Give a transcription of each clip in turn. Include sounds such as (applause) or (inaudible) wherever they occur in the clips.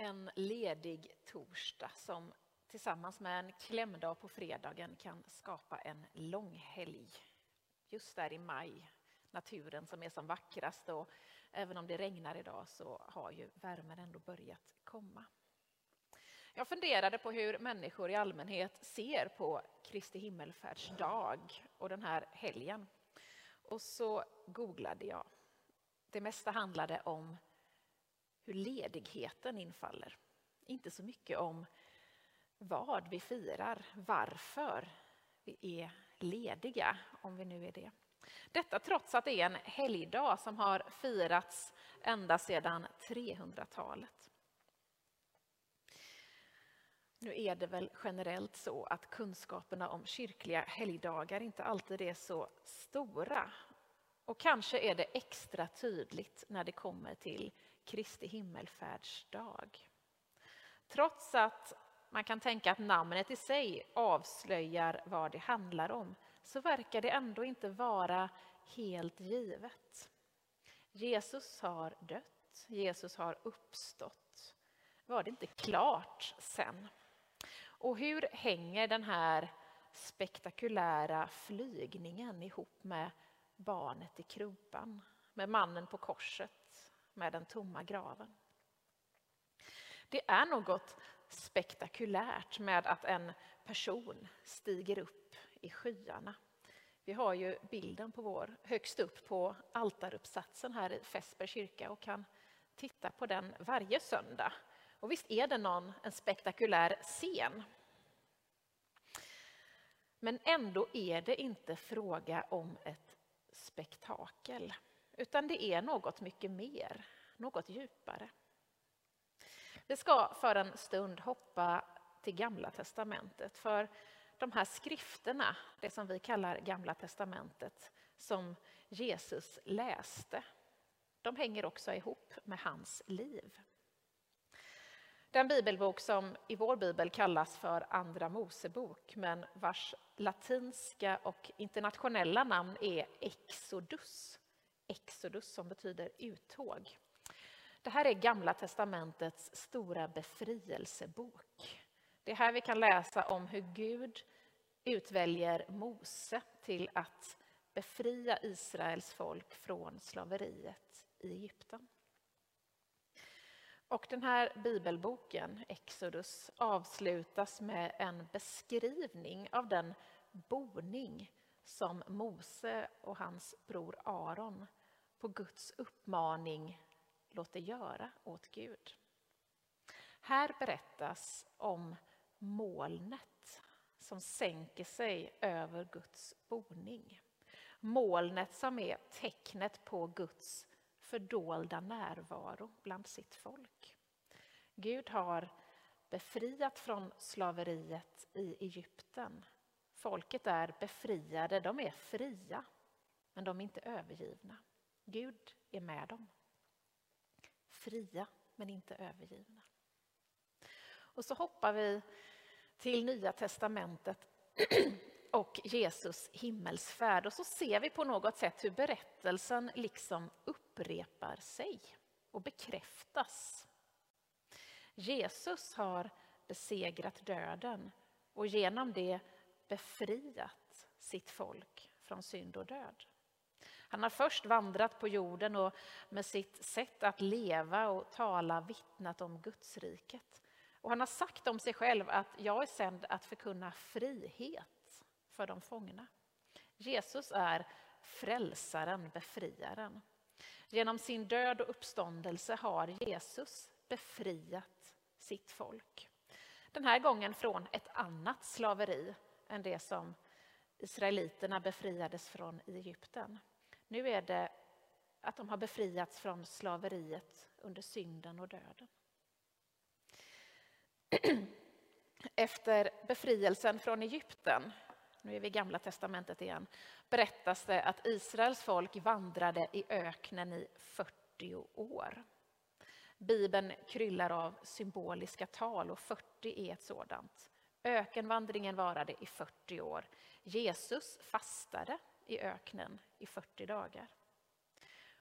En ledig torsdag som tillsammans med en klämdag på fredagen kan skapa en långhelg. Just där i maj, naturen som är som vackrast och även om det regnar idag så har ju värmen ändå börjat komma. Jag funderade på hur människor i allmänhet ser på Kristi himmelfärdsdag och den här helgen. Och så googlade jag. Det mesta handlade om hur ledigheten infaller. Inte så mycket om vad vi firar, varför vi är lediga, om vi nu är det. Detta trots att det är en helgdag som har firats ända sedan 300-talet. Nu är det väl generellt så att kunskaperna om kyrkliga helgdagar inte alltid är så stora. Och kanske är det extra tydligt när det kommer till Kristi himmelfärdsdag. Trots att man kan tänka att namnet i sig avslöjar vad det handlar om så verkar det ändå inte vara helt givet. Jesus har dött, Jesus har uppstått. Var det inte klart sen? Och hur hänger den här spektakulära flygningen ihop med barnet i krubban, med mannen på korset, med den tomma graven? Det är något spektakulärt med att en person stiger upp i skyarna. Vi har ju bilden på vår, högst upp på altaruppsatsen här i Fässbergs kyrka och kan titta på den varje söndag. Och visst är det någon, en spektakulär scen. Men ändå är det inte fråga om ett spektakel, utan det är något mycket mer, något djupare. Vi ska för en stund hoppa till Gamla testamentet, för de här skrifterna, det som vi kallar Gamla testamentet, som Jesus läste, de hänger också ihop med hans liv. Den bibelbok som i vår bibel kallas för Andra Mosebok, men vars latinska och internationella namn är Exodus. Exodus som betyder uttåg. Det här är Gamla testamentets stora befrielsebok. Det är här vi kan läsa om hur Gud utväljer Mose till att befria Israels folk från slaveriet i Egypten. Och den här bibelboken, Exodus, avslutas med en beskrivning av den boning som Mose och hans bror Aron på Guds uppmaning låt det göra åt Gud. Här berättas om molnet som sänker sig över Guds boning. Molnet som är tecknet på Guds fördolda närvaro bland sitt folk. Gud har befriat från slaveriet i Egypten. Folket är befriade, de är fria, men de är inte övergivna. Gud är med dem. Fria, men inte övergivna. Och så hoppar vi till Nya testamentet (clears throat) och Jesus himmelsfärd. Och så ser vi på något sätt hur berättelsen liksom upprepar sig och bekräftas. Jesus har besegrat döden och genom det befriat sitt folk från synd och död. Han har först vandrat på jorden och med sitt sätt att leva och tala vittnat om Gudsriket. Och han har sagt om sig själv att jag är sänd att förkunna frihet för de fångna. Jesus är frälsaren, befriaren. Genom sin död och uppståndelse har Jesus befriat sitt folk. Den här gången från ett annat slaveri än det som israeliterna befriades från i Egypten. Nu är det att de har befriats från slaveriet under synden och döden. (clears throat) Efter befrielsen från Egypten, nu är vi i Gamla testamentet igen, berättas det att Israels folk vandrade i öknen i 40 år. Bibeln kryllar av symboliska tal och 40 är ett sådant. Ökenvandringen varade i 40 år. Jesus fastade i öknen i 40 dagar.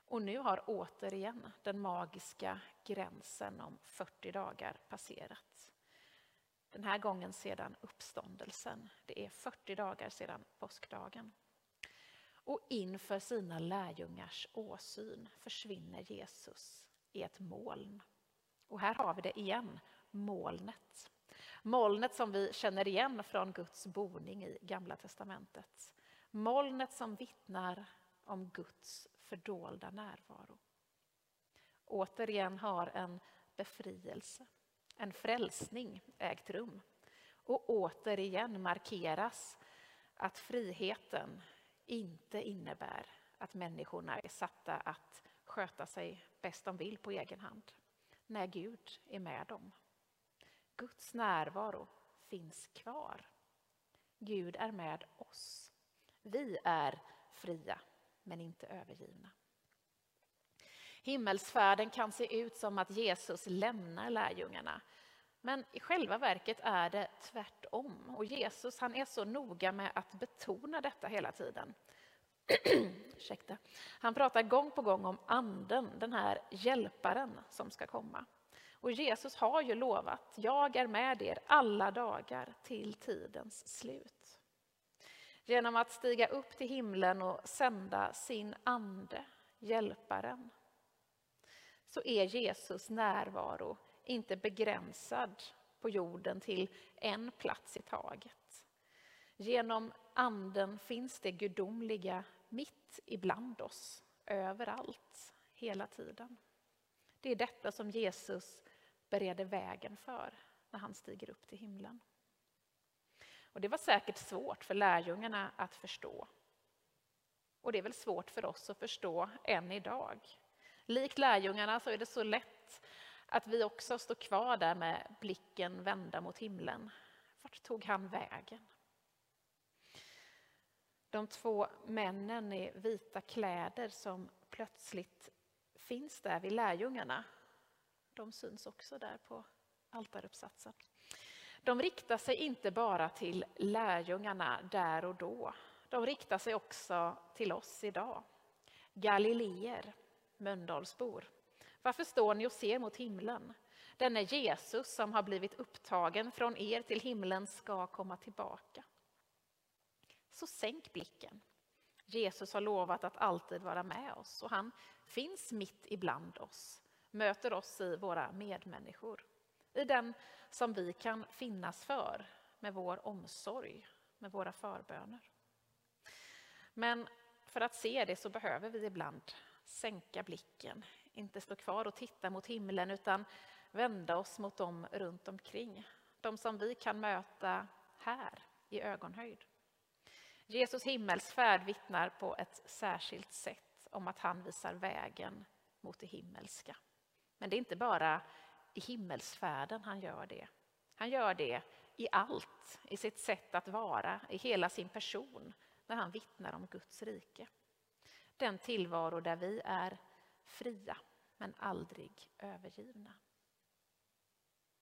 Och nu har återigen den magiska gränsen om 40 dagar passerat. Den här gången sedan uppståndelsen. Det är 40 dagar sedan påskdagen. Och inför sina lärjungars åsyn försvinner Jesus i ett moln. Och här har vi det igen, molnet. Molnet som vi känner igen från Guds boning i Gamla testamentet. Molnet som vittnar om Guds fördolda närvaro. Återigen har en befrielse, en frälsning ägt rum. Och återigen markeras att friheten inte innebär att människorna är satta att sköta sig bäst de vill på egen hand. När Gud är med dem. Guds närvaro finns kvar. Gud är med oss. Vi är fria, men inte övergivna. Himmelsfärden kan se ut som att Jesus lämnar lärjungarna. Men i själva verket är det tvärtom. Och Jesus han är så noga med att betona detta hela tiden. (clears throat) Ursäkta. Han pratar gång på gång om anden, den här hjälparen som ska komma. Och Jesus har ju lovat, jag är med er alla dagar till tidens slut. Genom att stiga upp till himlen och sända sin ande, hjälparen, så är Jesus närvaro inte begränsad på jorden till en plats i taget. Genom anden finns det gudomliga mitt ibland oss, överallt, hela tiden. Det är detta som Jesus bereder vägen för när han stiger upp till himlen. Och det var säkert svårt för lärjungarna att förstå. Och det är väl svårt för oss att förstå än idag. Likt lärjungarna så är det så lätt att vi också står kvar där med blicken vända mot himlen. Vart tog han vägen? De två männen i vita kläder som plötsligt finns där vid lärjungarna de syns också där på altaruppsatsen. De riktar sig inte bara till lärjungarna där och då. De riktar sig också till oss idag. Galileer, Mölndalsbor. Varför står ni och ser mot himlen? Denne Jesus som har blivit upptagen från er till himlen ska komma tillbaka. Så sänk blicken. Jesus har lovat att alltid vara med oss och han finns mitt ibland oss möter oss i våra medmänniskor. I den som vi kan finnas för med vår omsorg, med våra förböner. Men för att se det så behöver vi ibland sänka blicken, inte stå kvar och titta mot himlen utan vända oss mot dem runt omkring. De som vi kan möta här i ögonhöjd. Jesus himmelsfärd vittnar på ett särskilt sätt om att han visar vägen mot det himmelska. Men det är inte bara i himmelsfärden han gör det. Han gör det i allt, i sitt sätt att vara, i hela sin person när han vittnar om Guds rike. Den tillvaro där vi är fria men aldrig övergivna.